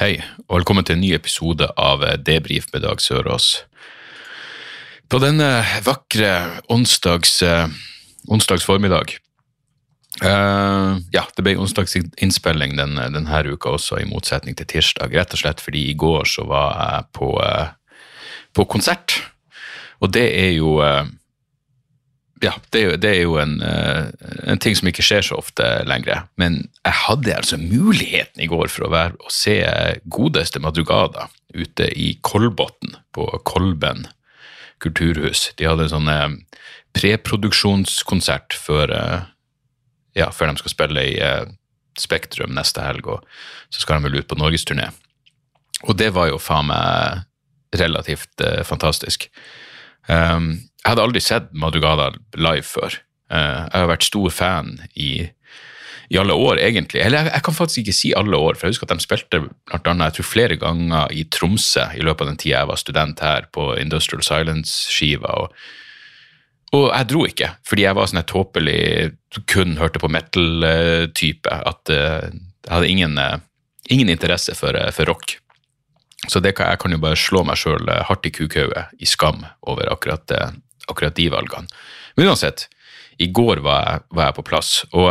Hei, og velkommen til en ny episode av eh, Debrif med Dag Sørås. På denne vakre onsdags, eh, onsdags formiddag uh, Ja, det ble onsdagsinnspilling den, denne uka også, i motsetning til tirsdag. Rett og slett fordi i går så var jeg på, uh, på konsert. Og det er jo eh, ja, det er jo, det er jo en, eh, en ting som ikke skjer så ofte lenger. Men jeg hadde altså muligheten i går for å være og se godeste Madrugada ute i Kolbotn på Kolben kulturhus. De hadde en sånn eh, preproduksjonskonsert før, eh, ja, før de skal spille i Spektrum neste helg, og så skal de vel ut på norgesturné. Og det var jo faen meg relativt fantastisk. Um, jeg hadde aldri sett Madrugada live før. Uh, jeg har vært stor fan i, i alle år, egentlig. Eller jeg, jeg, kan faktisk ikke si alle år, for jeg husker at de spilte blant annet, jeg tror flere ganger i Tromsø i løpet av den tida jeg var student her, på Industrial Silence-skiva. og og jeg dro ikke, fordi jeg var sånn tåpelig kun hørte på metal-type. At uh, jeg hadde ingen, uh, ingen interesse for, for rock. Så det kan, jeg kan jo bare slå meg sjøl hardt i kukhauget i skam over akkurat, akkurat, de valgene. Men uansett, i går var jeg, var jeg på plass, og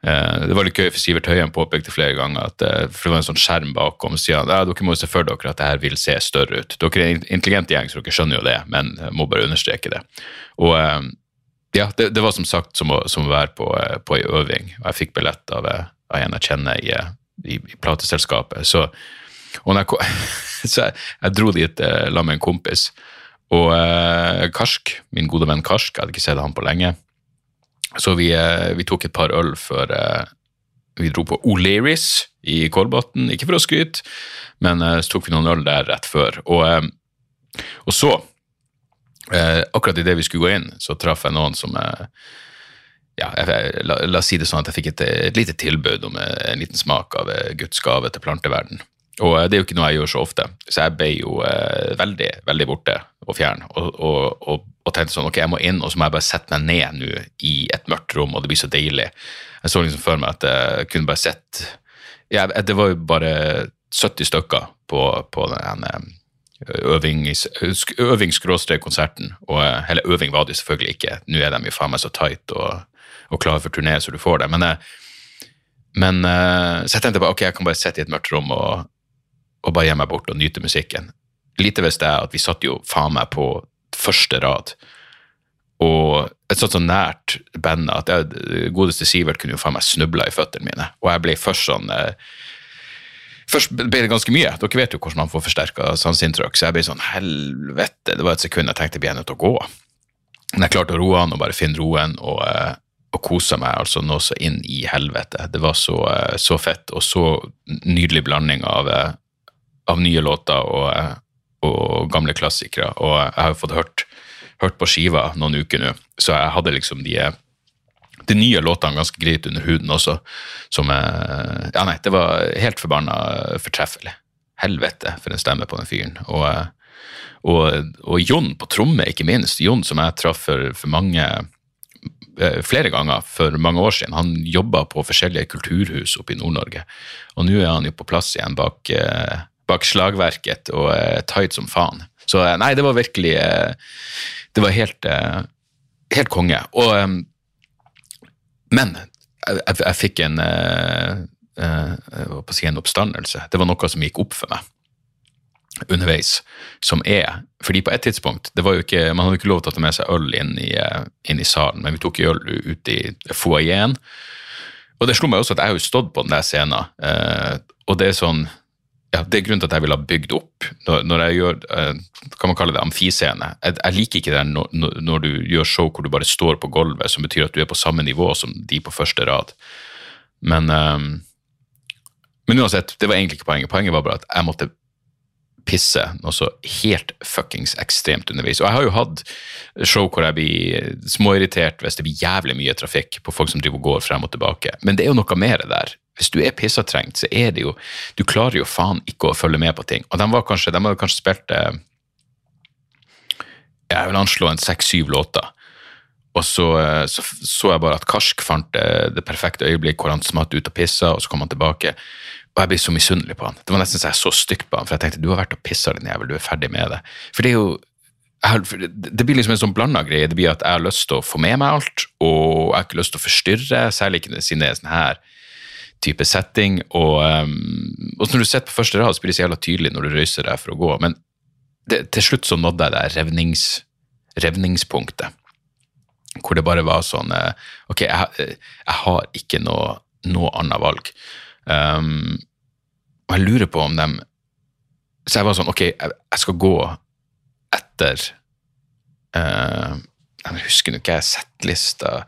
det var litt gøy, for Sivert Høien påpekte flere ganger at for det var en sånn skjerm bakom, og sier han ja, dere må se for dere at det her vil se større ut. Dere er en intelligent gjeng, så dere skjønner jo det, men jeg må bare understreke det. Og ja, det, det var som sagt som å, som å være på, på ei øving, og jeg fikk billett av, av en jeg kjenner i, i, i plateselskapet. så og jeg, så jeg, jeg, dro dit eh, sammen med en kompis. Og eh, Karsk, min gode venn Karsk, jeg hadde ikke sett han på lenge. Så vi, eh, vi tok et par øl før eh, vi dro på O'Learys i Kolbotn. Ikke for å skryte, men eh, så tok vi noen øl der rett før. Og, og så, akkurat idet vi skulle gå inn, så traff jeg noen som ja, jeg, la, la, oss si det sånn at jeg fikk et, et lite tilbud om en liten smak av Guds gave til planteverden. Og det er jo ikke noe jeg gjør så ofte, så jeg ble jo eh, veldig veldig borte og fjern. Og, og, og, og, tenkte sånn, ok, jeg må inn, og så må jeg bare sette meg ned nå i et mørkt rom, og det blir så deilig. Jeg så liksom for meg at jeg kunne bare sett ja, Det var jo bare 70 stykker på, på den øving-konserten. og Hele øving var det selvfølgelig ikke. Nå er de jo faen meg så tight og, og klare for turné så du får det. Men, men så jeg tenkte bare ok, jeg kan bare sitte i et mørkt rom og og bare gi meg bort og nyte musikken. Lite visste jeg at vi satt jo faen meg på første rad. Og jeg satt så nært bandet at jeg, godeste Sivert kunne jo faen meg snubla i føttene mine. Og jeg ble først sånn eh, Først ble det ganske mye. Dere vet jo hvordan man får forsterka sanseinntrykk. Så jeg ble sånn helvete. Det var et sekund jeg tenkte jeg ble nødt til å gå. Men jeg klarte å roe han og bare finne roen og, eh, og kose meg altså nå så inn i helvete. Det var så, eh, så fett og så nydelig blanding av av nye låter og, og, gamle klassikere. Og jeg har jo fått hørt, hørt på skiva noen uker nå, så jeg hadde liksom de, de nye låtene ganske greit under huden også. Som jeg, Ja, nei, det var helt forbanna fortreffelig. Helvete for en stemme på den fyren. Og, og, og Jon på tromme, ikke minst. Jon som jeg traff for, for mange flere ganger for mange år siden. Han jobba på forskjellige kulturhus oppe i Nord-Norge, og nå er han jo på plass igjen bak, bak slagverket og uh, tight som faen. Så uh, nei, det var virkelig uh, Det var helt, helt konge. Og Men jeg, jeg, jeg fikk en si en oppstandelse. Det var noe som gikk opp for meg underveis, som er fordi på et tidspunkt det var jo ikke, Man hadde ikke lov til å ta med seg øl inn i, inn i salen, men vi tok øl ute i foajeen. Og det slo meg også at jeg har jo stått på den der scenen, og det er sånn ja, Det er grunnen til at jeg vil ha bygd opp. Når, når jeg gjør kan man kalle det amfiscene. Jeg, jeg liker ikke det når, når, du gjør show hvor du bare står på gulvet, som betyr at du er på samme nivå som de på første rad. Men, Men uansett, det var egentlig ikke poenget. Poenget var bare at jeg måtte pisse noe så helt fuckings ekstremt underveis. Og jeg har jo hatt show hvor jeg blir småirritert hvis det blir jævlig mye trafikk på folk som driver og går frem og tilbake. Men det er jo noe mer der. Hvis du er pissatrengt, så er det jo Du klarer jo faen ikke å følge med på ting. Og de var kanskje, de hadde kanskje spilt eh, Jeg vil anslå en seks-syv låter. Og så, eh, så så jeg bare at Karsk fant det, det perfekte øyeblikk hvor han smatt ut og pissa, og så kom han tilbake. Og jeg ble så misunnelig på han. Det var nesten så jeg så stygt på han, for jeg tenkte du har vært og pissa, din jævel, du er ferdig med det. For det er jo det blir liksom en sånn blanda greie. Det blir at jeg har lyst til å få med meg alt, og jeg har ikke lyst til å forstyrre, særlig ikke siden det er sånn her type setting. Og, um, og når du sitter på første rad, så blir det så jævla tydelig når du røyser deg for å gå. Men det, til slutt så nådde jeg det revnings, revningspunktet. Hvor det bare var sånn eh, Ok, jeg, har- jeg har ikke noe, noe annet valg. Um, og jeg lurer på om de Så jeg var sånn, ok, jeg, skal gå etter uh, Jeg husker ikke jeg settlista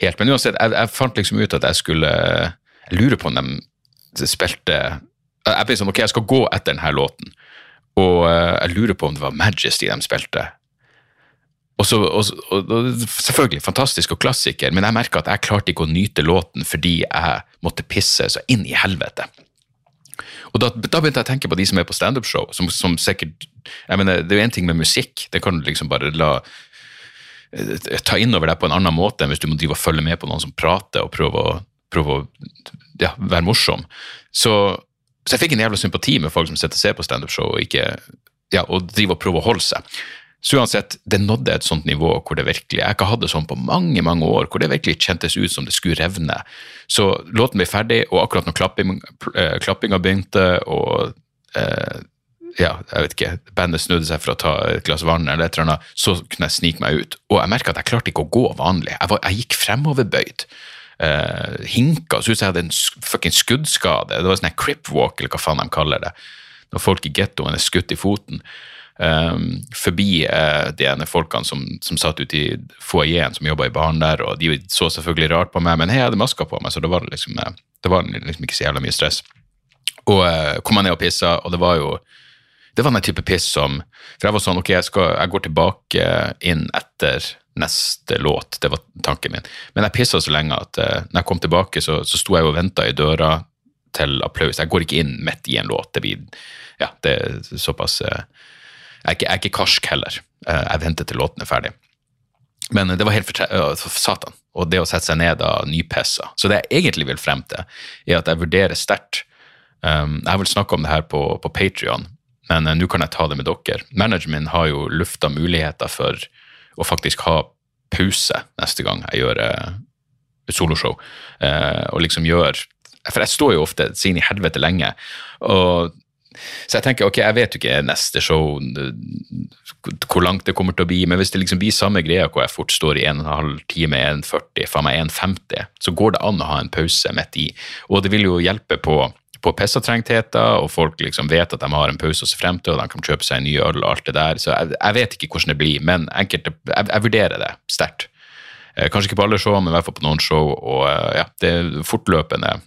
helt, men uansett, jeg, jeg fant liksom ut at jeg skulle Jeg lurer på om de spilte Jeg ble sånn, ok, jeg skal gå etter denne låten, og eh, jeg lurer på om det var Majesty de spilte. Og, så, og, og, selvfølgelig fantastisk og klassiker, men jeg merka at jeg klarte ikke å nyte låten fordi jeg måtte pisse så inn i helvete. Og da, da begynte jeg å tenke på de som er på standup-show, som, som sikkert jeg mener, Det er jo én ting med musikk, det kan du liksom bare la eh, ta inn over deg på en annen måte enn hvis du må drive og følge med på noen som prater og prøve å, prøve å ja, være morsom. Så, så jeg fikk en jævla sympati med folk som sitter og ser på standup-show og ja, og driver og prøver å holde seg. Så uansett, det nådde et sånt nivå hvor det virkelig Jeg har hatt det sånn på mange mange år, hvor det virkelig kjentes ut som det skulle revne. Så låten ble ferdig, og akkurat når klapping, eh, klappinga begynte, og eh, ja, jeg vet ikke, bandet snudde seg for å ta et glass vann, eller et eller annet, så kunne jeg snike meg ut. Og jeg merka at jeg klarte ikke å gå vanlig. Jeg, var, jeg gikk fremoverbøyd. Eh, hinka, så ut som jeg hadde en sk- fucking skuddskade. Det var sånn crip walk, eller hva faen de kaller det. Når folk i gettoen er skutt i foten. Um, forbi uh, de ene folkene som, som satt ute i foajeen, som jobba i baren der, og de så selvfølgelig rart på meg, men hei, jeg hadde maska på meg, så det var liksom, eh, det var liksom ikke så jævla mye stress. Og uh, kom jeg ned og pissa, og det var jo det var den type piss som For jeg var sånn, ok, jeg, skal, jeg går tilbake inn etter neste låt. Det var tanken min. Men jeg pissa så lenge at uh, når jeg kom tilbake, så, så sto jeg og venta i døra til applaus. Jeg går ikke inn midt i en låt. Det blir Ja, det er såpass uh, jeg, er ikke, jeg er ikke karsk heller. Uh, jeg venter til låten er ferdig. Men det var helt øh, for satan. Og det å sette seg ned da nypissa. Så det jeg egentlig vil frem til, er at jeg vurderer sterkt um, Jeg har vel snakka om det her på, på Patrion, men uh, nå kan jeg ta det med dere. Manageren min har jo lufta muligheter for å faktisk ha pause neste gang jeg gjør uh, soloshow. Uh, og liksom gjør For jeg står jo ofte siden i helvete lenge. og så jeg tenker, ok, jeg vet jo ikke neste show hvor langt det kommer til å bli, men hvis det liksom blir samme greia hvor jeg fort står i en og en halv time, 1,40, faen meg 1,50, så går det an å ha en pause midt i. Og det vil jo hjelpe på, på pissatrengtheter, og folk liksom vet at de har en pause å se frem til, og de kan kjøpe seg en ny øl og alt det der. Så jeg, jeg vet ikke hvordan det blir, men enkelte, jeg, jeg vurderer det sterkt. Eh, Kanskje ikke på alle show, men i hvert fall på noen show, og eh, ja, det er fortløpende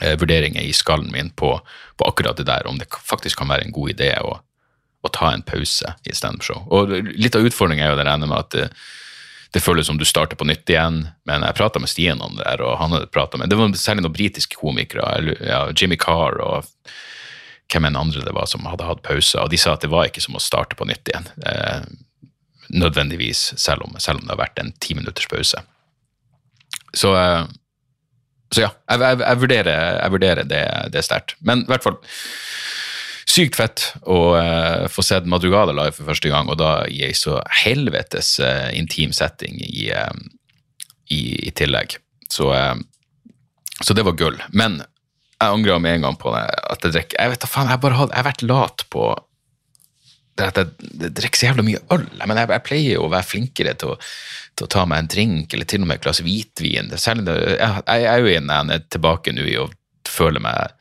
vurderinger i skallen min på, på akkurat det der, om det faktisk kan være en god idé å, å ta en pause i standup-show. Og litt av utfordringen er jo det regner med at det, det føles som du starter på nytt igjen, men jeg prata med Stian om det der, og han hadde pratet med Det var særlig noen britiske komikere, ja, Jimmy Carr og hvem enn andre det var som hadde hatt pauser, og de sa at det var ikke som å starte på nytt igjen. Eh, nødvendigvis, selv om, selv om det har vært en ti minutters pause. Så eh, så ja, jeg, jeg, jeg vurderer, jeg vurderer det, det sterkt. Men i hvert fall sykt fett å uh, få sett Madrugada live for første gang, og da i ei så helvetes uh, intim setting i, uh, i, i tillegg. Så, så det var gull. Men jeg angrer med en gang på det. At jeg drikker Jeg vet da faen, jeg, bare har, jeg har vært lat på at jeg, drikker så jævla mye øl. Mener, jeg, jeg pleier å være flinkere til å, til å ta meg en drink, eller til og med et glass hvitvin. Det Særlig det, jeg, jeg er jo inne, tilbake nå i å føle meg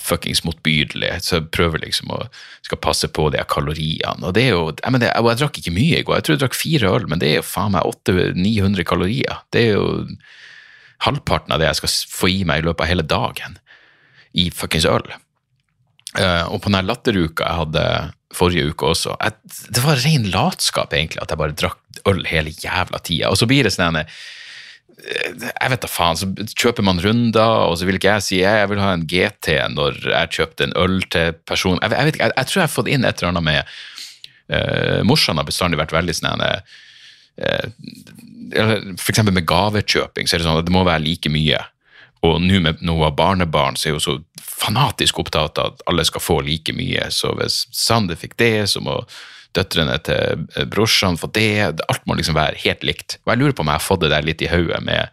fuckings motbydelig, så jeg prøver liksom å skal passe på de kaloriene. Og det er jo, jeg, mener, jeg, jeg drakk ikke mye i går, jeg tror jeg drakk fire øl, men det er jo faen meg 800-900 kalorier. Det er jo halvparten av det jeg skal få i meg i løpet av hele dagen. i fuckings øl. Eh, og på den latteruka jeg hadde forrige uke også, jeg, det var ren latskap egentlig at jeg bare drakk øl hele jævla tida. Og så blir det sånn eh, jeg vet da faen, så kjøper man runder, og så vil ikke jeg si jeg vil ha en GT når jeg kjøpte en øl til personen Jeg, jeg jeg, jeg, tror jeg har fått inn et eller annet med uh, Morsan har bestandig vært veldig sånn uh, eksempel med gavekjøping, så er det sånn at det må være like mye. Og nå med noe av barnebarn så er jo så fanatisk opptatt av at alle skal få like mye. Så hvis Sander fikk det, så må døtrene til eh, brorsan få det. Alt må liksom være helt likt. Og jeg lurer på om jeg har fått det der litt i hodet med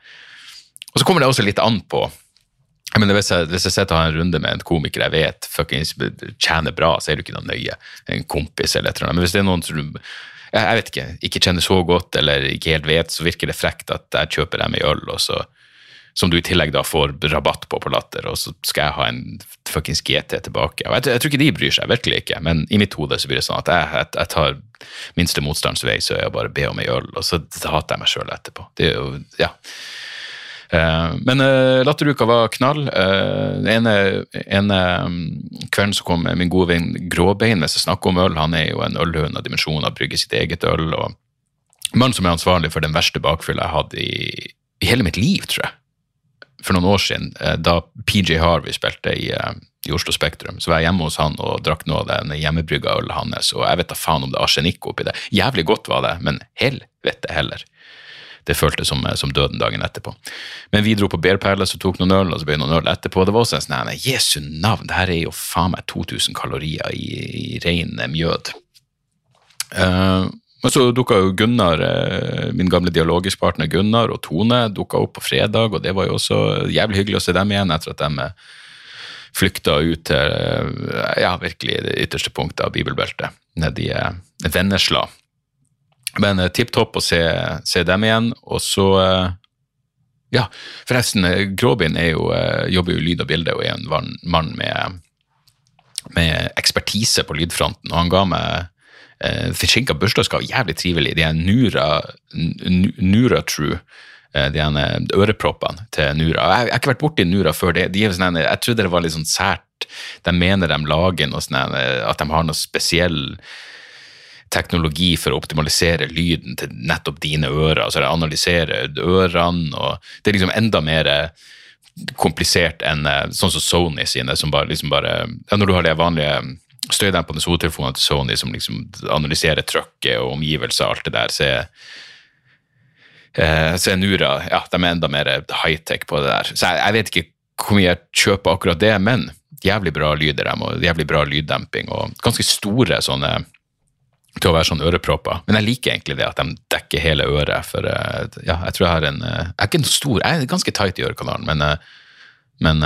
Og så kommer det også litt an på jeg mener, hvis, jeg, hvis jeg sitter og har en runde med en komiker jeg vet fuckings tjener bra, så er det ikke noe nøye. En kompis eller et eller annet. Men hvis det er noen som du jeg vet ikke, ikke kjenner så godt eller ikke helt vet, så virker det frekt at jeg kjøper dem i øl, og så som du i tillegg da får rabatt på på Latter, og så skal jeg ha en fuckings GT tilbake. Og jeg, jeg, tror ikke de bryr seg, virkelig ikke, men i mitt hode så blir det sånn at jeg, jeg, jeg tar minste motstands vei, så jeg bare be om ei øl, og så hater jeg meg sjøl etterpå. Det er jo, ja. Uh, men uh, Latteruka var knall. Uh, ene, ene um, kvelden så kom min gode venn Gråbein hvis jeg snakker om øl. Han er jo en ølhund av dimensjoner, brygger sitt eget øl. og Mannen som er ansvarlig for den verste bakfylla jeg hadde i, i hele mitt liv, tror jeg for noen år siden, eh, da PJ Harvey spilte i, eh, i, Oslo Spektrum, så var jeg hjemme hos han og drakk noe av den hjemmebrygga ølet hans, og jeg vet da faen om det er arsenikk oppi det. Jævlig godt var det, men helvete heller. Det føltes som, som, døden dagen etterpå. Men vi dro på Bear Palace og tok noen øl, og så ble det noen øl etterpå. Det var også en sånn Jesu navn, det her er jo faen meg 2000 kalorier i, i ren mjød. Uh, men så dukka jo Gunnar, eh, min gamle dialogisk Gunnar og Tone dukka opp på fredag, og det var jo også jævlig hyggelig å se dem igjen etter at de eh, flykta ut til eh, ja, virkelig det ytterste punktet av bibelbeltet, nedi Vennesla. Men tipp topp å se, se, dem igjen. Og så Ja, forresten, Gråbein jo, jobber jo lyd og bilde og er en mann med, med ekspertise på lydfronten, og han ga meg eh, forsinka bursdagsgave. Jævlig trivelig. De er Nura, Nura True. De de øreproppene til Nura. Jeg, har ikke vært borti Nura før. De, de sånne, jeg trodde det var litt sånn sært. De mener de lager noe sånn at de har noe spesiell teknologi for å optimalisere lyden til nettopp dine ører. altså de analyserer ørene, og det er liksom enda mer komplisert enn eh, sånn som Sony sine, som bare, liksom bare ja, Når du har de vanlige støydempende hodetelefoner til Sony som liksom analyserer trøkket og omgivelser og alt det der, så er, eh, så er Nura ja, de er enda mer high-tech på det der. Så jeg, jeg, vet ikke hvor mye jeg kjøper akkurat det, men jævlig bra lyd i dem, og jævlig bra lyddemping, og ganske store sånne til å være sånn ørepropper. Men jeg liker egentlig det at de dekker hele øret, for eh, ja, jeg tror jeg har en Jeg er ikke en stor, jeg er ganske tight i ørekanalen, men, eh, men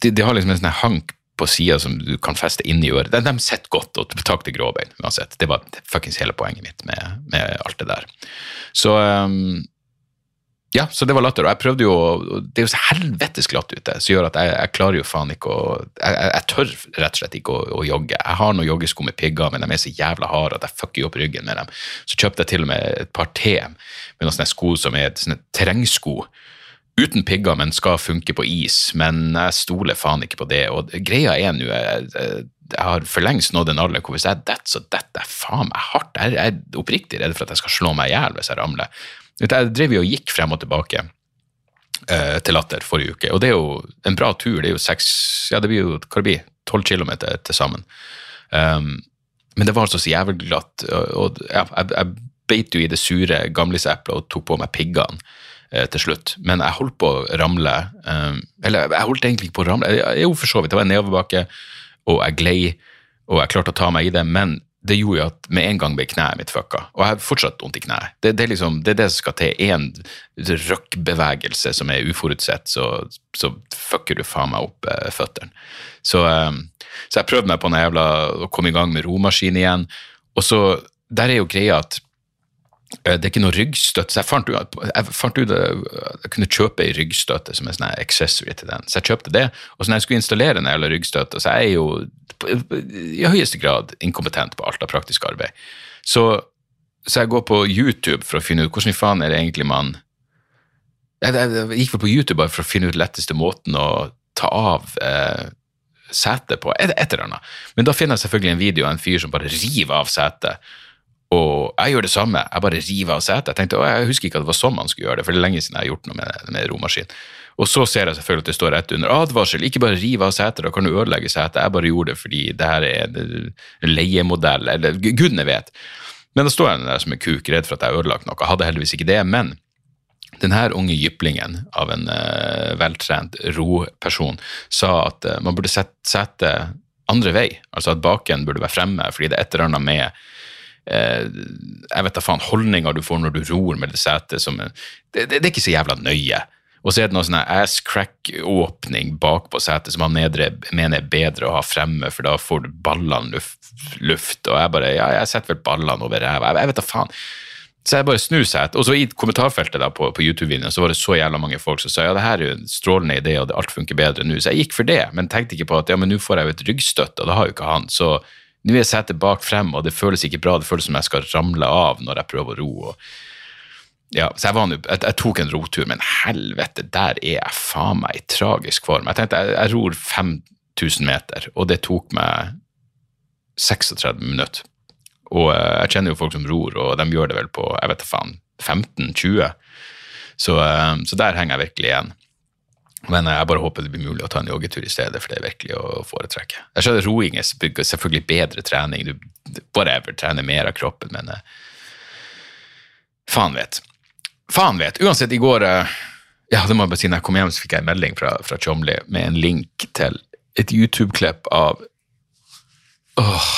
de, de, har liksom en sånn hank på sida som du kan feste inn i øret. De, de sitter godt, og tak til gråbein uansett. Det var fuckings hele poenget mitt med, med alt det der. Så um, ja, så det var latter. Og jeg prøvde jo Det er jo så helvetes glatt ute, som gjør at jeg, jeg, klarer jo faen ikke å jeg, jeg, tør rett og slett ikke å, å jogge. Jeg har noen joggesko med pigger, men de er så jævla harde at jeg fucker opp ryggen med dem. Så kjøpte jeg til og med et par T med noen sånne sko som er sånne terrengsko uten pigger, men skal funke på is. Men jeg stoler faen ikke på det. Og greia er nå jeg, har for lengst nådd en alder hvor hvis jeg detter, så detter jeg faen meg hardt. Jeg er oppriktig redd for at jeg skal slå meg i hjel hvis jeg ramler. Jeg drev jo og gikk frem og tilbake eh, til Latter forrige uke, og det er jo en bra tur. Det er jo seks Ja, det blir jo hva det blir, tolv kilometer til sammen. Um, men det var altså så jævlig glatt, og, og ja, jeg, jeg beit jo i det sure gamliseplet og tok på meg piggene. Eh, til slutt. Men jeg holdt på å ramle. Eh, eller jeg holdt egentlig ikke på å ramle. Jo, for så vidt. Det var en nedoverbakke, og jeg glei, og jeg klarte å ta meg i det. Men det gjorde jo at med en gang ble kneet mitt fucka. Og jeg har fortsatt vondt i kneet. Det, det, liksom, det, er det som skal til. Én røkkbevegelse som er uforutsett, så, så fucker du faen meg opp eh, føttene. Så, eh, så, jeg prøvde meg på den jævla, å komme i gang med romaskin igjen. Og så, der er jo greia at det er ikke noe ryggstøtte. Så jeg fant, ut, jeg fant ut at jeg kunne kjøpe ei ryggstøtte som en sånn accessory til den. Så jeg kjøpte det. Og så når jeg skulle installere den jævla ryggstøtta, så jeg jo i høyeste grad inkompetent på alt av praktisk arbeid. Så, så jeg går på YouTube for å finne ut hvordan faen er det egentlig man jeg, jeg gikk vel på YouTube bare for å finne ut letteste måten å ta av eh, setet på et, et eller annet. Men da finner jeg selvfølgelig en video av en fyr som bare river av setet. Og jeg gjør det samme, jeg bare river av setet. Jeg tenkte, å, jeg husker ikke at det var sånn man skulle gjøre det, for det er lenge siden jeg har gjort noe med, med romaskin. Og så ser jeg selvfølgelig at det står rett under advarsel, ikke bare rive av setet, da kan du ødelegge setet. Jeg bare gjorde det fordi det her er en leiemodell, eller gudene vet. Men da står jeg der som en kuk, redd for at jeg har ødelagt noe. Jeg hadde heldigvis ikke det, men denne unge jyplingen av en uh, veltrent roperson sa at uh, man burde sette setet andre vei, altså at baken burde være fremme, fordi det er et eller annet med jeg vet da faen, holdninger du får når du ror med det setet som det, det, det, er ikke så jævla nøye. Og så er det noe sånn ass crack-åpning bak på setet som han nedre mener er bedre å ha fremme, for da får du ballene luft, luft. Og jeg bare Ja, jeg setter vel ballene over ræva. Jeg, jeg vet da faen. Så jeg bare snur seg. Og så i kommentarfeltet da på, på YouTube-videoen så var det så jævla mange folk som sa ja, det her er jo en strålende idé, og alt funker bedre nå. Så jeg gikk for det, men tenkte ikke på at ja, men nå får jeg jo et ryggstøtt, og det har jo ikke han. Så nå er setet bak frem, og det føles ikke bra. Det føles som jeg skal ramle av når jeg prøver å ro. og ja, så jeg, var, jeg, jeg, tok en rotur, men helvete, der er jeg faen meg i tragisk form. Jeg tenkte jeg, jeg ror 5000 meter, og det tok meg 36 minutter. Og eh, jeg kjenner jo folk som ror, og de gjør det vel på jeg vet da faen, 15-20. Så, eh, så, der henger jeg virkelig igjen. Men jeg bare håper det blir mulig å ta en joggetur i stedet, for det er virkelig å foretrekke. Jeg skjønner Roing er selvfølgelig bedre trening, du whatever, trener mer av kroppen, men eh, faen vet. Faen vet. Uansett, i går eh, ja, det må jeg bare si, når jeg kom hjem, så fikk jeg en melding fra, fra Chomley med en link til et YouTube-klipp av åh,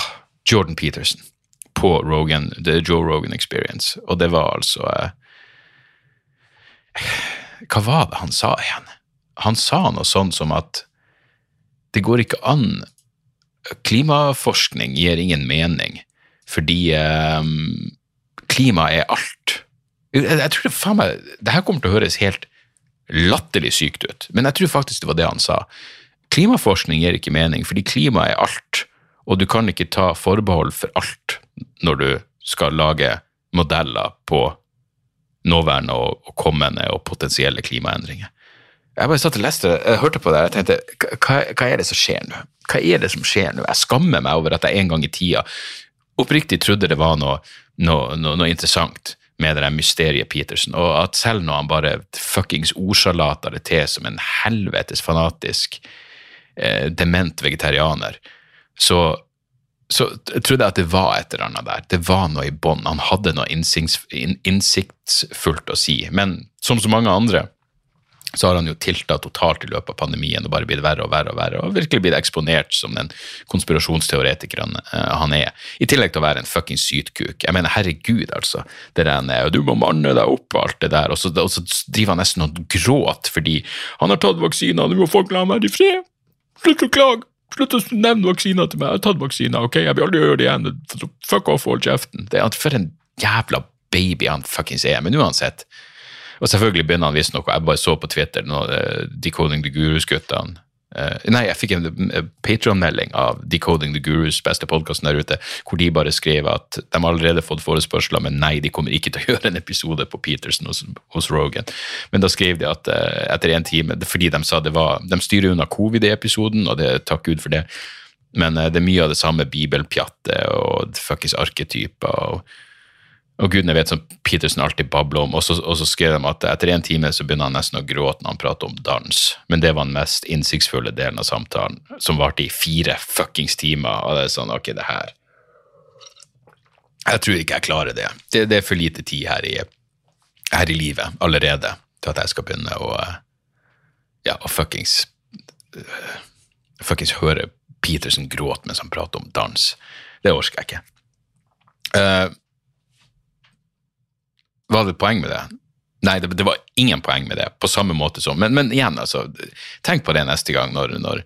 Jordan Peterson på Rogan, The Joe Rogan Experience. Og det var altså eh, Hva var det han sa igjen? Han sa noe sånn som at det går ikke an Klimaforskning gir ingen mening, fordi um, klima er alt. Jeg, jeg tror det faen meg Det her kommer til å høres helt latterlig sykt ut, men jeg tror faktisk det var det han sa. Klimaforskning gir ikke mening, fordi klima er alt, og du kan ikke ta forbehold for alt når du skal lage modeller på nåværende og kommende og potensielle klimaendringer. Jeg bare satt og leste, jeg hørte på det og tenkte hva, hva, er det som skjer nå? Hva er det som skjer nå? Jeg skammer meg over at jeg en gang i tida oppriktig trodde det var noe, noe, noe, noe interessant med det der mysteriet Peterson, og at selv når han bare fuckings ordsalater det til som en helvetes fanatisk eh, dement vegetarianer, så, så trodde jeg at det var et eller annet der. Det var noe i bånn. Han hadde noe innsiktsfullt å si. Men som så mange andre så har han jo tilta totalt i løpet av pandemien og bare blitt verre og verre og verre, og virkelig blitt eksponert som den konspirasjonsteoretikeren uh, han er. I tillegg til å være en fuckings sytkuk. Jeg mener, herregud, altså. Det der er, du må manne deg opp og alt det der, og så, og så driver han nesten og gråter fordi han har tatt vaksiner, nå må folk la meg i fred. Slutt å klage. Slutt å nevne vaksiner til meg. Jeg har tatt vaksiner, ok? Jeg vil aldri gjøre det igjen. Fuck off, hold kjeften. Det er For en jævla baby han fuckings er. Men uansett. Og selvfølgelig begynner han visstnok Jeg bare så på Twitter nå, uh, Decoding the Gurus-guttene. Uh, nei, jeg fikk en Patron-melding av Decoding the Gurus, beste podkasten der ute, hvor de bare skrev at de har allerede fått forespørsler, men nei, de kommer ikke til å gjøre en episode på Peterson hos, hos Rogan. Men da skrev de at uh, etter en time, fordi de sa det var De styrer unna covid i episoden, og det takk Gud for det, men det er mye av det samme bibelpjattet og fuckings arketyper. og og gudene vet som Peterson alltid babler om. Og så, og så, skrev de at etter en time så begynner han nesten å gråte når han prater om dans. Men det var den mest innsiktsfulle delen av samtalen, som varte i fire fuckings timer. Og det er sånn, ok, det her Jeg tror ikke jeg klarer det. Det, det er for lite tid her i, her i livet allerede til at jeg skal begynne å ja, og fuckings fuckings høre Peterson gråte mens han prater om dans. Det orker jeg ikke. Uh, var det et poeng med det? Nei, det, det, var ingen poeng med det, på samme måte som Men, men igjen, altså, tenk på det neste gang når, når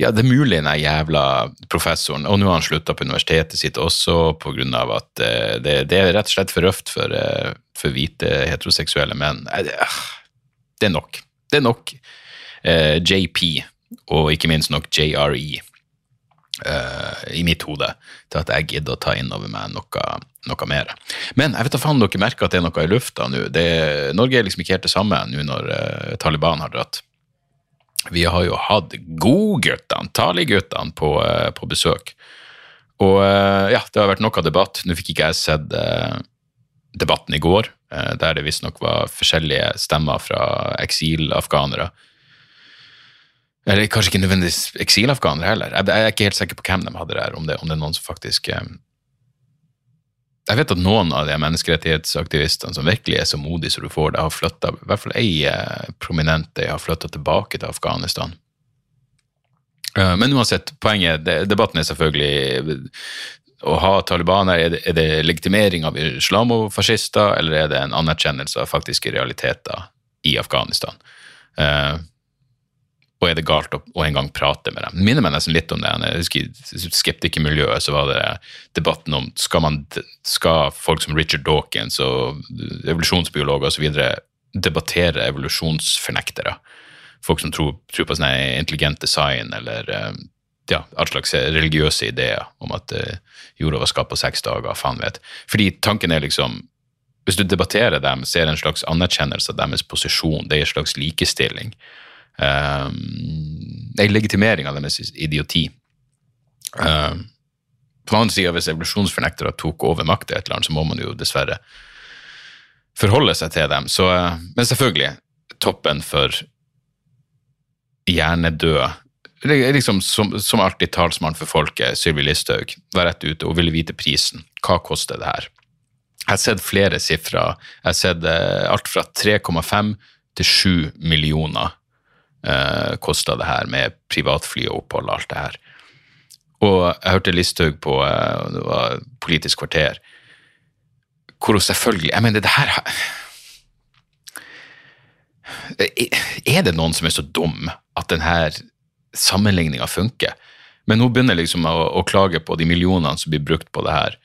ja, det er mulig den jævla professoren Og nå har han slutta på universitetet sitt også pga. at uh, det, det, er rett og slett for røft for, uh, for hvite heteroseksuelle menn. Uh, det er nok. Det er nok. JP, og ikke minst nok JRE, i mitt hode, til at jeg gidder å ta inn over meg noe noe mer. Men jeg vet da faen dere merker at det er noe i lufta nå. Norge er liksom ikke helt det samme nå når uh, Taliban har dratt. Vi har jo hatt godguttene, Tali-guttene, på, uh, på besøk. Og uh, ja, det har vært noe debatt. Nå fikk ikke jeg sett eh, debatten i går, eh, der det visstnok var forskjellige stemmer fra eksilafghanere. Eller kanskje ikke nødvendigvis eksilafghanere heller. Jeg, jeg er ikke helt sikker på hvem de hadde der, om det, om det er noen som faktisk eh, Jeg vet at noen av de menneskerettighetsaktivistene som virkelig er så modige som du får det, har flytta I hvert fall ei eh, prominente har flytta tilbake til Afghanistan. Eh, Men uansett, poenget, det- debatten er selvfølgelig å ha Taliban her, er det, er legitimering av islamofascister, eller er det en anerkjennelse av faktiske realiteter i Afghanistan? Eh, og er det galt å, å en gang prate med dem? Minner meg nesten litt om det. Jeg husker I skeptikermiljøet så var det debatten om skal, man, skal folk som Richard Dawkins og evolusjonsbiologer osv. debattere evolusjonsfornektere? Folk som tror, tror på sånn intelligent design eller eh, ja, all slags religiøse ideer om at eh, jorda var skapt på seks dager, faen vet. Fordi tanken er liksom Hvis du debatterer dem, er det en slags anerkjennelse av deres posisjon, det er en slags likestilling. En legitimering av deres idioti. Um, på den andre sida, hvis evolusjonsfornektere tok over makta, et eller annet, så må man jo dessverre forholde seg til dem. Så, eh, men selvfølgelig, toppen for hjernedød liksom, som, som alltid talsmann for folket, Sylvi Listhaug, var rett ute og ville vite prisen. Hva koster det her? Jeg har sett flere sifre. Jeg har sett eh, alt fra 3,5 til 7 millioner eh, kosta det her, med privatfly og opphold og alt det her. Og jeg hørte Listhaug på eh, det var Politisk kvarter, hvor hun selvfølgelig Jeg mener, det her Er det noen som er så dum at denne sammenligninga funker? Men hun begynner liksom å, å klage på de millionene som blir brukt på det her.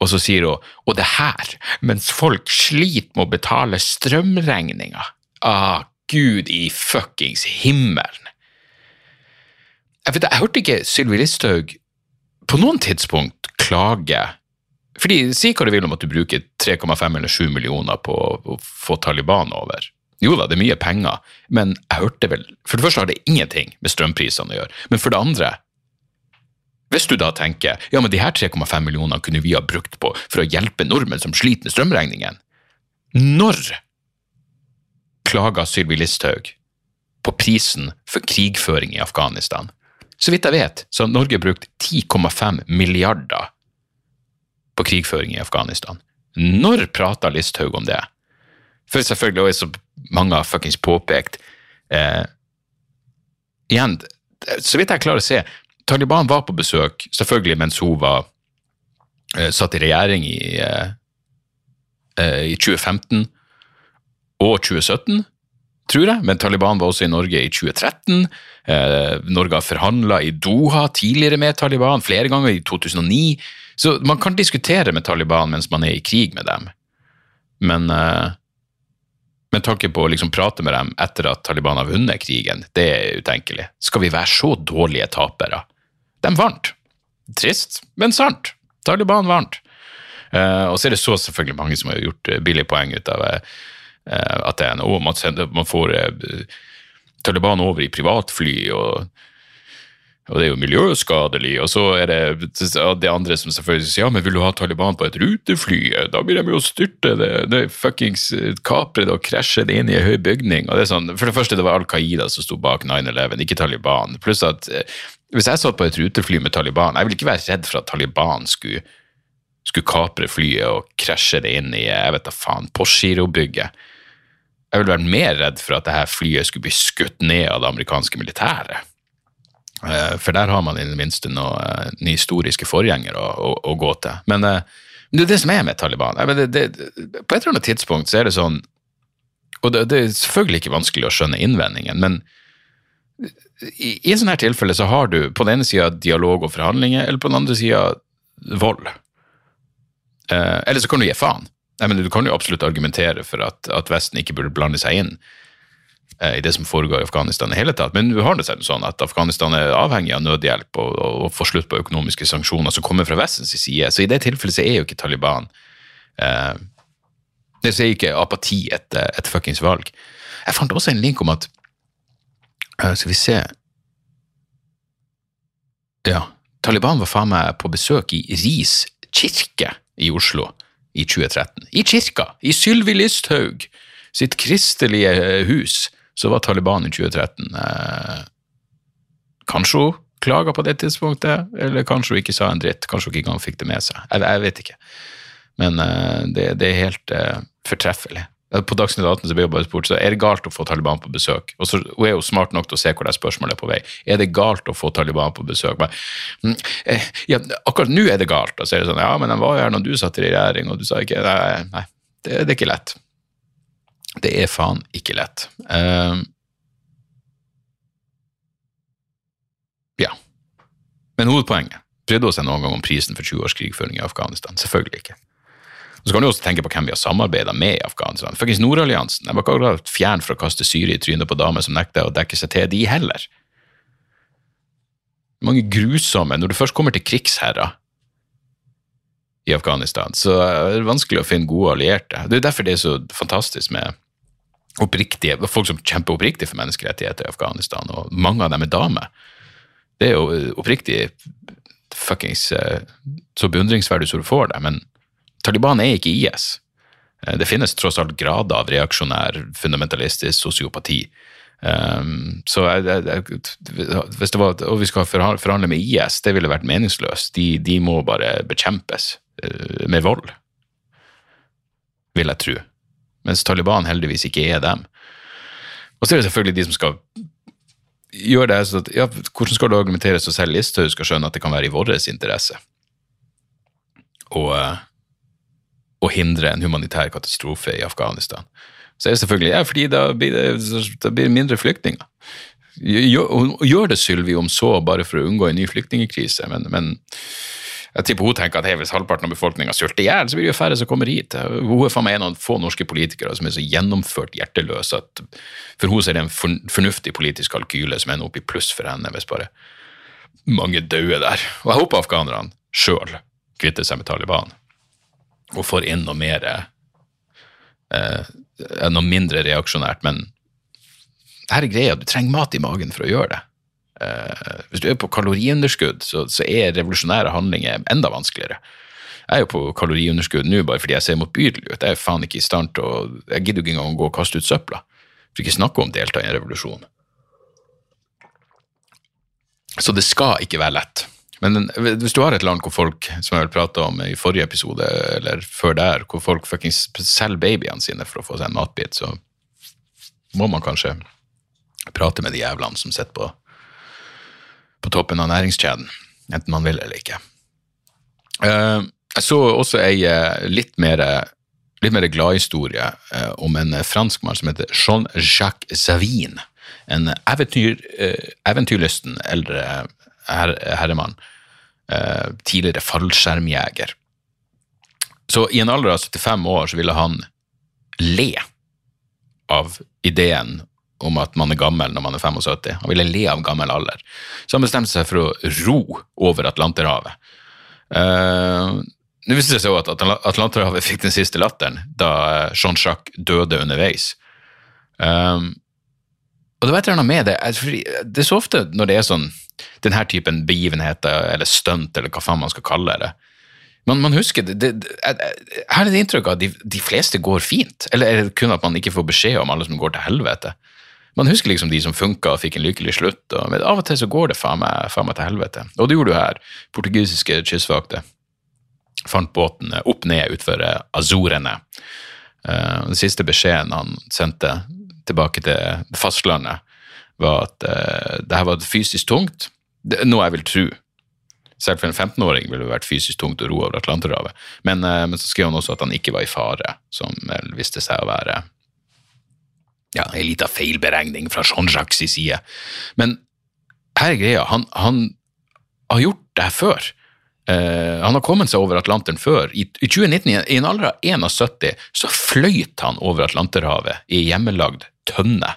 Og så sier hun og det her, mens folk sliter med å betale strømregninga. Ah, gud i fuckings himmelen. Jeg, vet, jeg hørte ikke Sylvi Listhaug på noen tidspunkt klage. Fordi Si hva du vil om at du bruker 3,5 eller 7 millioner på å få Taliban over. Jo da, det er mye penger, men jeg hørte vel For det første har det ingenting med strømprisene å gjøre. Men for det andre, hvis du da tenker ja, men de her 3,5 millionene kunne vi ha brukt på for å hjelpe nordmenn som sliter med strømregningen, når klaga Sylvi Listhaug på prisen for krigføring i Afghanistan? Så vidt jeg vet, så har Norge brukt 10,5 milliarder på krigføring i Afghanistan. Når prata Listhaug om det? For selvfølgelig, og som mange har fuckings påpekt eh, Igjen, så vidt jeg klarer å se, Taliban var på besøk, selvfølgelig mens hun var eh, satt i regjering i, eh, eh, i 2015 og 2017, tror jeg, men Taliban var også i Norge i 2013. Eh, Norge har forhandla i Doha tidligere med Taliban, flere ganger i 2009. Så man kan diskutere med Taliban mens man er i krig med dem, men eh, med tanke på å liksom prate med dem etter at Taliban har vunnet krigen, det er utenkelig. Skal vi være så dårlige tapere? De vant. Trist, men sant. Taliban vant. Eh, og så er det så selvfølgelig mange som har gjort billig poeng ut av eh, at det er noe. man, man får eh, Taliban over i privatfly, og, og det er jo miljøskadelig. Og så er det de andre som selvfølgelig sier ja, men vil du ha Taliban på et rutefly? Da blir de jo styrte det, det fuckings kapre det og krasje det inn i en høy bygning. og det er sånn, For det første, det var Al Qaida som sto bak 9-11, ikke Taliban. Pluss at eh, hvis jeg satt på et rutefly med Taliban, jeg ville ikke være redd for at Taliban skulle, skulle kapre flyet og krasje det inn i jeg vet da faen, Postgirobygget. Jeg ville vært mer redd for at dette flyet skulle bli skutt ned av det amerikanske militæret. Eh, For der har man i det minste noen uh, historiske forgjengere å, å, å gå til. Men eh, det er det som er med Taliban. Det, det, på et eller annet tidspunkt så er det sånn Og det, det er selvfølgelig ikke vanskelig å skjønne innvendingen, men i, i sånne her tilfeller så har du på den ene sida dialog og forhandlinger, eller på den andre sida vold. Eh, eller så kan du gi faen. Jeg men du kan jo absolutt argumentere for at, at Vesten ikke burde blande seg inn eh, i det som foregår i Afghanistan i hele tatt. Men du har det sånn at Afghanistan er avhengig av nødhjelp og, og, og får slutt på økonomiske sanksjoner som kommer fra Vestens side. Så i det tilfellet så er jo ikke Taliban eh, Det er ikke apati et, et fuckings valg. Jeg fant også en link om at Eh, Skal vi se Ja. Taliban var faen meg på besøk i Ris kirke i Oslo i 2013. I kirka! I Sylvi Listhaug sitt kristelige eh, hus, så var Taliban i 2013. Eh, kanskje hun klaga på det tidspunktet, eller kanskje hun ikke sa en dritt. Kanskje hun ikke engang fikk det med seg. Jeg, jeg vet ikke. Men eh, det, det er helt eh, fortreffelig. Eh, På Dagsnytt 18 så ble hun bare spurt så er det galt å få Taliban på besøk. Og så Hun er jo smart nok til å se hvor det spørsmålet er på vei. Er det galt å få Taliban på besøk? Bare, mm, eh, ja, akkurat nå er det galt. Og så er det sånn, ja, men de var jo her når du satt i regjering, og du sa ikke Nei, nei det, det er ikke lett. Det er faen ikke lett. Eh, ja. Men hovedpoenget brydde hun seg noen gang om prisen for 20 års krigføring i Afghanistan? Selvfølgelig ikke. Og Så kan du også tenke på hvem vi har samarbeida med i Afghanistan. Fuckings Nordalliansen. Jeg var ikke akkurat fjern for å kaste syre i trynet på damer som nekter å dekke seg til, de heller. Mange grusomme Når du først kommer til krigsherrer i Afghanistan, så er det vanskelig å finne gode allierte. Det er derfor det er så fantastisk med oppriktige, folk som kjemper oppriktig for menneskerettigheter i Afghanistan, og mange av dem er damer. Det er jo oppriktig fuckings eh, så beundringsverdig som du får det, men Taliban er ikke IS. Eh, Det finnes tross alt grader av reaksjonær, fundamentalistisk sosiopati. Um, så jeg, jeg, hvis det var, at vi skal forhandle med IS, det ville vært meningsløst. De, de må bare bekjempes uh, med vold, vil jeg tro. Mens Taliban heldigvis ikke er dem. Og så er det selvfølgelig de som skal gjøre det så at, ja, Hvordan skal det argumenteres så selv Listhaug skal skjønne at det kan være i vår interesse Og... eh, å hindre en humanitær katastrofe i Afghanistan? Så er det selvfølgelig ja, fordi da blir det, da blir mindre flyktninger. Gjør, gjør det Sylvi om så bare for å unngå en ny flyktningkrise, men, men jeg tipper hun tenker at hey, hvis halvparten av befolkninga sulter i hjel, så blir det jo færre som kommer hit. Hun er faen meg en av få norske politikere som er så gjennomført hjerteløse at for hun er det en fornuftig politisk kalkyle som ender opp i pluss for henne hvis bare mange dauer der. Og jeg håper afghanerne sjøl kvitter seg med Taliban og får inn noe mer eh, Noe mindre reaksjonært, men her er greia, du trenger mat i magen for å gjøre det. Eh, hvis du er på kaloriunderskudd, så, så er revolusjonære handlinger enda vanskeligere. Jeg er jo på kaloriunderskudd nå bare fordi jeg ser motbydelig ut. Jeg er faen ikke i stand til å Jeg gidder ikke engang å gå og kaste ut søpla. For ikke snakke om å delta i en revolusjon. Så det skal ikke være lett. Men hvis du har et land hvor folk, som jeg vel prata om i forrige episode, eller før der, hvor folk fuckings selger babyene sine for å få seg en matbit, så må man kanskje prate med de jævlene som sitter på, på toppen av næringskjeden, enten man vil eller ikke. Eh, jeg så også ei eh, litt mer, litt mer gladhistorie eh, om en franskmann som heter Jean-Jacques Savine. En eventyr, eh, eventyrlysten eldre her, herremann. eh, tidligere fallskjermjeger. Så i en alder av 75 år så ville han le av ideen om at man er gammel når man er 75. Han ville le av gammel alder. Så han bestemte seg for å ro over Atlanterhavet. Eh, Nå viste det seg at Atlanterhavet fikk den siste latteren da eh, Jean-Jacques døde underveis. Um, og det var et eller annet med det. eh, Det er så ofte når det er sånn denne typen begivenheter, eller stunt, eller hva faen man skal kalle det. Man, man husker det, det, jeg- er det inntrykk av at de, de fleste går fint. Eller er det kun at man ikke får beskjed om alle som går til helvete? Man husker liksom de som funka og fikk en lykkelig slutt, og, men av og til så går det faen meg, faen meg til helvete. Og det gjorde du her. Portugisiske kystvakter fant båten opp ned utfor eh, Azorene. Eh, Den siste beskjeden han sendte tilbake til fastlandet, var at uh, det her var fysisk tungt. Det, noe jeg vil tro. Selv for en 15-åring ville det vært fysisk tungt å ro over Atlanterhavet. Men, uh, men så skrev han også at han ikke var i fare, som vel viste seg å være ja, en liten feilberegning fra Jean-Jacques' side. Men her er greia, han, han har gjort det her før. Uh, han har kommet seg over Atlanteren før. I, i 2019, i en alder av 71, så fløyt han over Atlanterhavet i hjemmelagd tønne.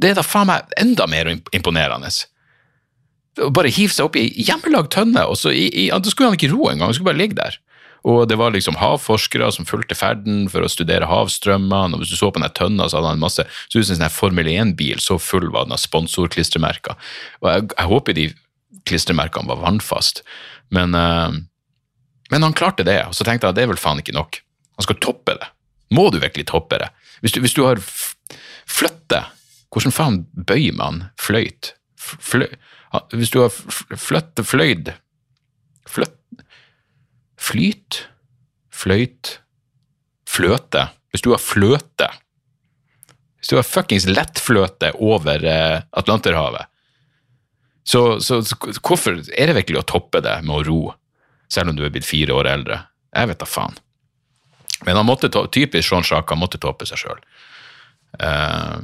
Det er da faen meg enda mer imponerende. Bare hive seg opp i hjemmelagd tønne, og så i, i, da skulle han ikke ro engang, han skulle bare ligge der. Og det var liksom havforskere som fulgte ferden for å studere havstrømmene, og hvis du så på den tønna, så hadde han masse Så ut som en sånn Formel 1-bil, så full var den av sponsorklistremerker. Og jeg, jeg håper de klistremerkene var vannfast, men, eh, men han klarte det, og så tenkte jeg at det er vel faen ikke nok. Han skal toppe det. Må du virkelig toppe det? Hvis du, hvis du har flytte, hvordan faen bøyer man fløyt? Fløy, hvis du har flytte, fløyd Flytt Flyt? Fløyt? Fløte? Hvis du har fløte Hvis du har fuckings lettfløte over eh, Atlanterhavet, så, så, så hvorfor er det virkelig å toppe det med å ro, selv om du er blitt fire år eldre? Jeg vet da faen. Men han måtte, typisk Sean han måtte toppe seg sjøl.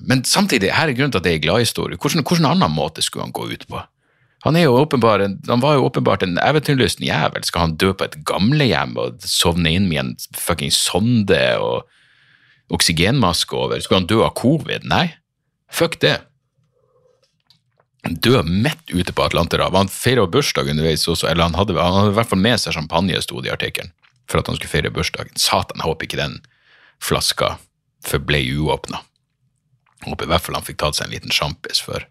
Men samtidig, her er grunnen til at det er gladhistorie. Hvordan, hvordan annen måte skulle han gå ut på? Han, er jo åpenbar, han var jo åpenbart en eventyrlysten jævel. Skal han dø på et gamlehjem og sovne inn med en fucking sonde og oksygenmaske over? Skulle han dø av covid? Nei, fuck det. Døde midt ute på Atlanterhavet. Han feira bursdag underveis også, eller han hadde, han hadde i hvert fall med seg champagne, sto det i artikkelen, for at han skulle feire bursdagen. Satan, jeg håper ikke den flaska forble uåpna. Håper i hvert fall han fikk tatt seg en liten sjampis før,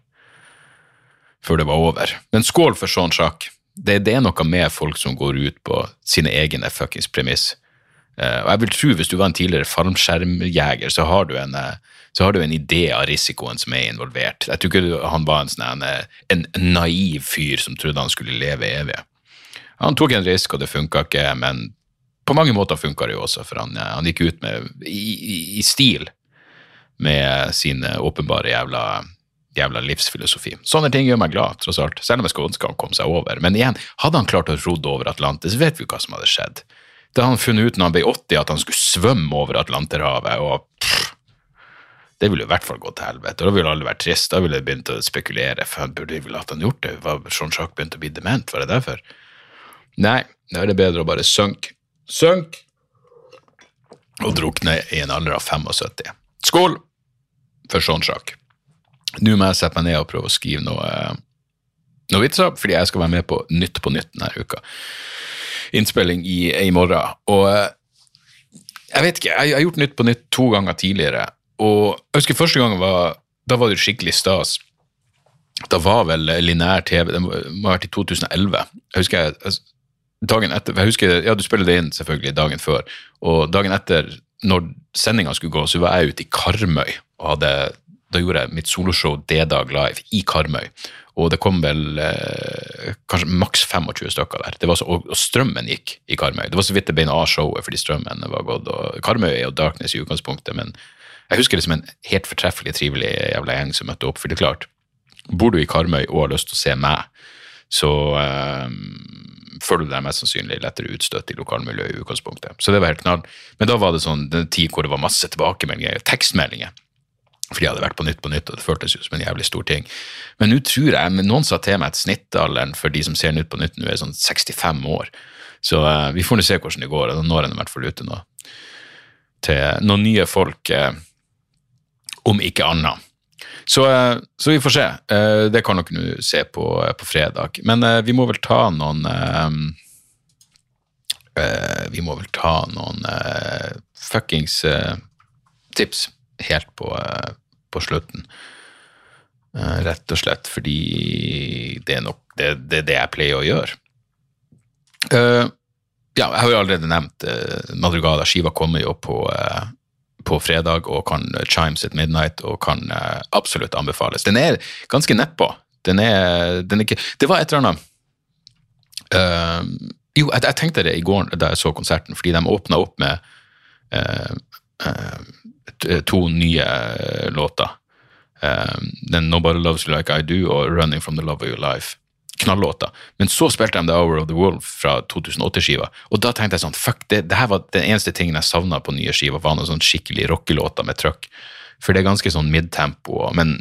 før det var over. Men skål for sånn sjakk. Det, det er noe med folk som går ut på sine egne fuckings premiss. Uh, og jeg vil tro, hvis du var en tidligere farmskjermjeger, så har du en, uh, har du en idé av risikoen som er involvert. Jeg tror ikke han var en, sånn, en, en naiv fyr som trodde han skulle leve evig. Han tok en risk, og det funka ikke, men på mange måter funka det jo også, for han, eh, han gikk ut med, i, i, i stil med sin åpenbare jævla, jævla livsfilosofi. Sånne ting gjør meg glad, tross alt, selv om jeg skulle ønske han kom seg over. Men igjen, hadde han klart å rodde over Atlantis, vet vi hva som hadde skjedd. Da hadde han funnet ut når han ble 80 at han skulle svømme over Atlanterhavet, og det ville i hvert fall gått til helvete. Da ville alle vært trist. Da ville jeg begynt å spekulere. For han burde vel hatt han gjort det? Var Jean-Jacques begynt å bli dement? Var det derfor? Nei, da er det bedre å bare synke. Synk! Og drukne i en alder av 75. Skål for sånn sjakk. Nå må jeg sette meg ned og prøve å skrive noe, noe vitser, fordi jeg skal være med på Nytt på Nytt denne uka. Innspilling i, i morgen. Og eh, jeg vet ikke, jeg, jeg har gjort Nytt på Nytt to ganger tidligere, og jeg husker første gangen var, da var det skikkelig stas. Da var vel linær TV, det må ha vært i 2011. Jeg husker jeg, altså, dagen etter, jeg husker, ja du spiller det inn selvfølgelig dagen før, og dagen etter, når sendinga skulle gå, så var jeg ute i Karmøy, og hadde, da gjorde jeg mitt soloshow D-Dag Live i Karmøy, og det kom vel eh, kanskje maks 25 stykker der, det var så, og, og strømmen gikk i Karmøy, det var så vidt det ble av showet, fordi strømmen var gått, og Karmøy er jo darkness i utgangspunktet, men jeg husker det som en helt fortreffelig, trivelig jævla gjeng som møtte opp, for det er klart, bor du i Karmøy og har lyst til å se meg, så eh, føler du deg mest sannsynlig lettere utstøtt i lokalmiljøet i utgangspunktet. Så det var helt knall. Men da var det sånn den tid hvor det var masse tilbakemeldinger, tekstmeldinger. Fordi jeg hadde vært på Nytt på Nytt, og det føltes jo som en jævlig stor ting. Men nå tror jeg, noen sa til meg at snittalderen for de som ser Nytt på Nytt nå er sånn 65 år. Så uh, vi får nå se hvordan det går, og da når en i hvert fall ute nå. Til noen nye folk, uh, om ikke annet. Så, eh, så vi får se. Eh, Det kan dere nå se på, på fredag. Men eh, vi må vel ta noen eh, eh, Vi må vel ta noen eh, fuckings eh, tips helt på, eh, på slutten. Eh, Rett og slett fordi det er nok det, det, det jeg pleier å gjøre. Eh, ja, jeg har jo allerede nevnt uh, Madrugada. Skiva kommer jo på, eh, på fredag og kan eh, Chimes at Midnight og kan eh, absolutt anbefales. Den er ganske nedpå. Den er, den er ikke Det var et eller annet uh, Jo, jeg, jeg tenkte det i går da jeg så konserten, fordi de åpna opp med uh, uh, to nye låter. Um, den Nobody Loves You Like I Do og Running From The Love of Your Life. Knallåter. Men så spilte de The Hour of the Wolf fra 2008-skiva, og da tenkte jeg sånn, fuck, det, det her var den eneste tingen jeg savna på nye skiva, var noen sånn skikkelig rockelåter med trøkk. For det er ganske sånn midtempo, men,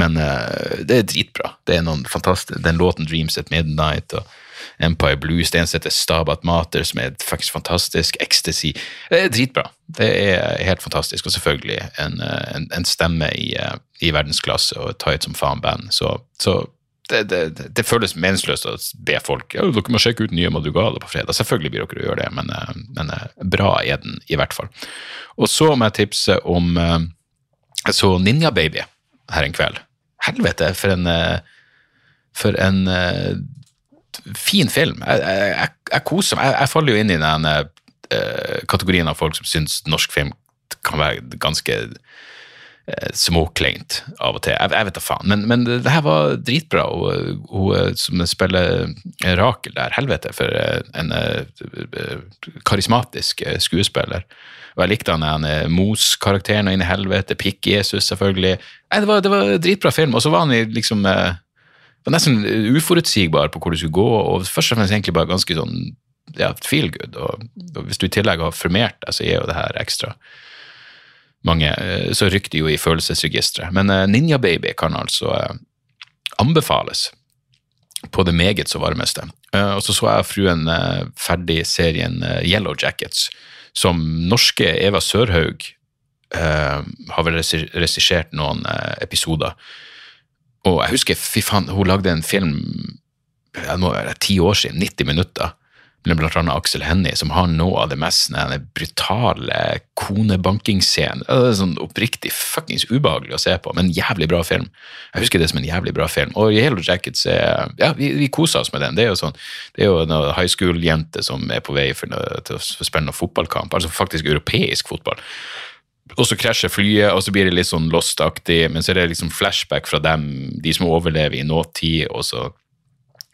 men uh, det er dritbra. Det er noen fantastiske Den låten Dreams at Midnight og Empire Blues, det en som heter Stabat Mater, som er faktisk fantastisk. Ecstasy. Det er dritbra. Det er helt fantastisk. Og selvfølgelig en, eh, en, en stemme i, eh, i verdensklasse og et tight som faen band. Så, så det, det, det føles meningsløst å be folk ja, dere må sjekke ut nye Madrugale på fredag. Selvfølgelig blir dere å gjøre det, men, eh, men eh, bra er den i hvert fall. Og så må jeg tipse om eh, Jeg så Ninja Baby her en kveld. Helvete, for en For en fin film. Jeg, jeg, jeg koser meg. Jeg, jeg, faller jo inn i den kategorien av folk som syns norsk film kan være ganske småkleint av og til. Jeg, jeg vet da faen. Men, men, det her var dritbra. Hun, hun som spiller Rakel der, helvete for en uh, karismatisk skuespiller. Og jeg likte han han Mos-karakteren og inn i helvete, Pikk-Jesus, selvfølgelig. Nei, det var, det var dritbra film. Og så var han liksom var nesten uforutsigbar på hvor det skulle gå, og først og fremst egentlig bare ganske sånn ja, feel good. Og, og hvis du i tillegg har formert deg, så gir jo det her ekstra mange, eh, så rykker det jo i følelsesregisteret. Men eh, Ninja Baby kan altså eh, anbefales på det meget så varmeste. Og så så jeg fruen ferdig serien Yellow Jackets, som norske Eva Sørhaug har vel regissert noen episoder. Og jeg husker, fy faen, hun lagde en film det må være ti år siden, 90 minutter, med blant annet Aksel Hennie, som har noe av det mest brutale konebankingsscenen. Det er sånn oppriktig fuckings ubehagelig å se på, men jævlig bra film. Jeg husker det som en jævlig bra film. Og Yellow Jackets er Ja, vi, vi koser oss med den. Det er jo sånn, det er jo en high school-jente som er på vei for til å spille noen fotballkamp, altså faktisk europeisk fotball. Og så krasjer flyet, og så blir det litt sånn Lost-aktig, men så er det liksom flashback fra dem, de som overlever i nåtid, og så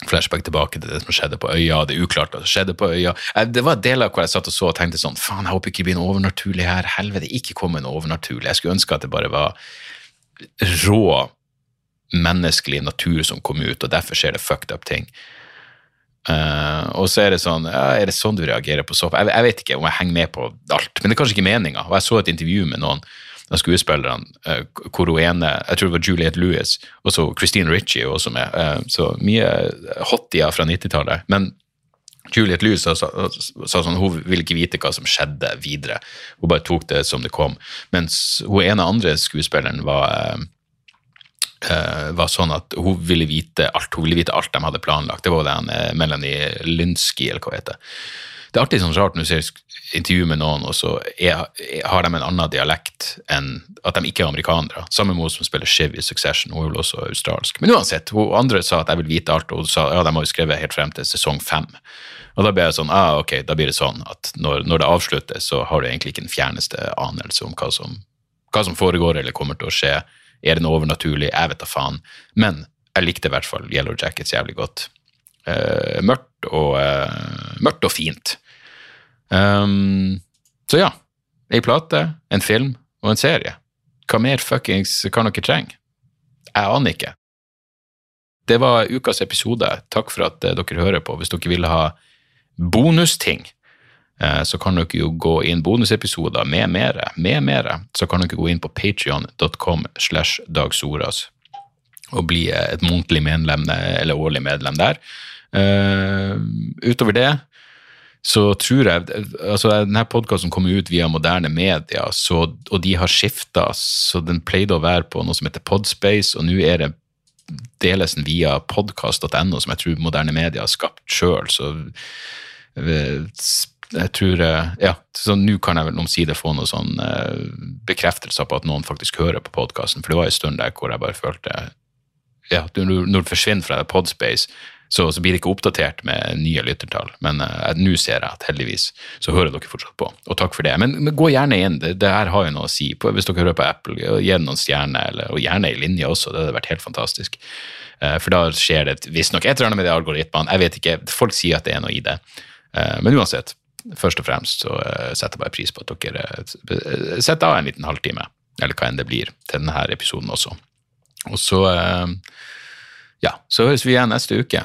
flashback tilbake til det som skjedde på øya. Det er uklart hva som skjedde på øya. Det var deler hvor jeg satt og så og tenkte sånn Faen, jeg håper ikke det blir noe overnaturlig her. Helvete, ikke kom med noe overnaturlig. Jeg skulle ønske at det bare var rå menneskelig natur som kom ut, og derfor skjer det fucked up ting. Uh, og så er det sånn ja, Er det sånn du reagerer på sopp? Jeg, jeg, vet ikke om jeg henger med på alt, men det er kanskje ikke meninga. Og jeg så et intervju med noen av skuespillerne, hvor hun ene Jeg tror det var Juliette Lewis, og så Christine Ritchie også med. Uh, så mye hottier fra 90-tallet. Men Juliette Lewis sa, sa, sånn hun ville ikke vite hva som skjedde videre. Hun bare tok det som det kom. Mens hun ene andre skuespilleren var uh, var sånn at hun ville vite alt hun ville vite alt de hadde planlagt. Det var den Melanie Lynsky, eller hva det heter. Det er alltid sånn rart når du ser intervju med noen, og så er, har de en annen dialekt enn at de ikke er amerikanere. Samme med hun som spiller Shiv i Succession, hun er vel også australsk. Men uansett, hun andre sa at jeg vil vite alt, og hun sa ja, de har jo skrevet helt frem til sesong fem. Og da ble jeg sånn, ah, ok, da blir det sånn at når, når det avsluttes, så har du egentlig ikke den fjerneste anelse om hva som, hva som foregår eller kommer til å skje. Er det noe overnaturlig? Jeg vet da faen. Men jeg likte i hvert fall Yellow Jackets jævlig godt. Uh, mørkt, og, uh, mørkt og fint. Um, så ja. Ei plate, en film og en serie. Hva mer fuckings kan dere trenge? Jeg aner ikke. Det var ukas episode. Takk for at dere hører på. Hvis dere vil ha bonusting, eh, så kan dere jo gå inn bonusepisoder med mere. Med mere så kan dere gå inn på patrion.com slash dagsoras og bli et månedlig medlem, eller årlig medlem der. Uh, utover det så tror jeg altså Denne podkasten kommer ut via moderne media, så, og de har skifta. Så den pleide å være på noe som heter Podspace, og nå er det deles den via podkast.no, som jeg tror moderne media har skapt sjøl. Så eh, jeg tror eh, Ja, så nå kan jeg vel omsider få noen sånn uh, bekreftelser på at noen faktisk hører på podkasten, for det var en stund der hvor jeg bare følte ja, når du forsvinner fra Podspace, så, så, blir det ikke oppdatert med nye lyttertall. Men uh, nå ser jeg at heldigvis så hører dere fortsatt på, og takk for det. Men, men gå gjerne inn, det, det, her har jo noe å si. På, hvis dere hører på Apple, gi noen stjerner, og gjerne i linje også, det hadde vært helt fantastisk. Uh, for da skjer det visstnok et eller annet med de algoritmene, jeg vet ikke, folk sier at det er noe i det. Uh, men uansett, først og fremst så setter jeg bare pris på at dere setter av en liten halvtime, eller hva enn det blir, til denne episoden også. Og så ja, så høres vi igjen neste uke.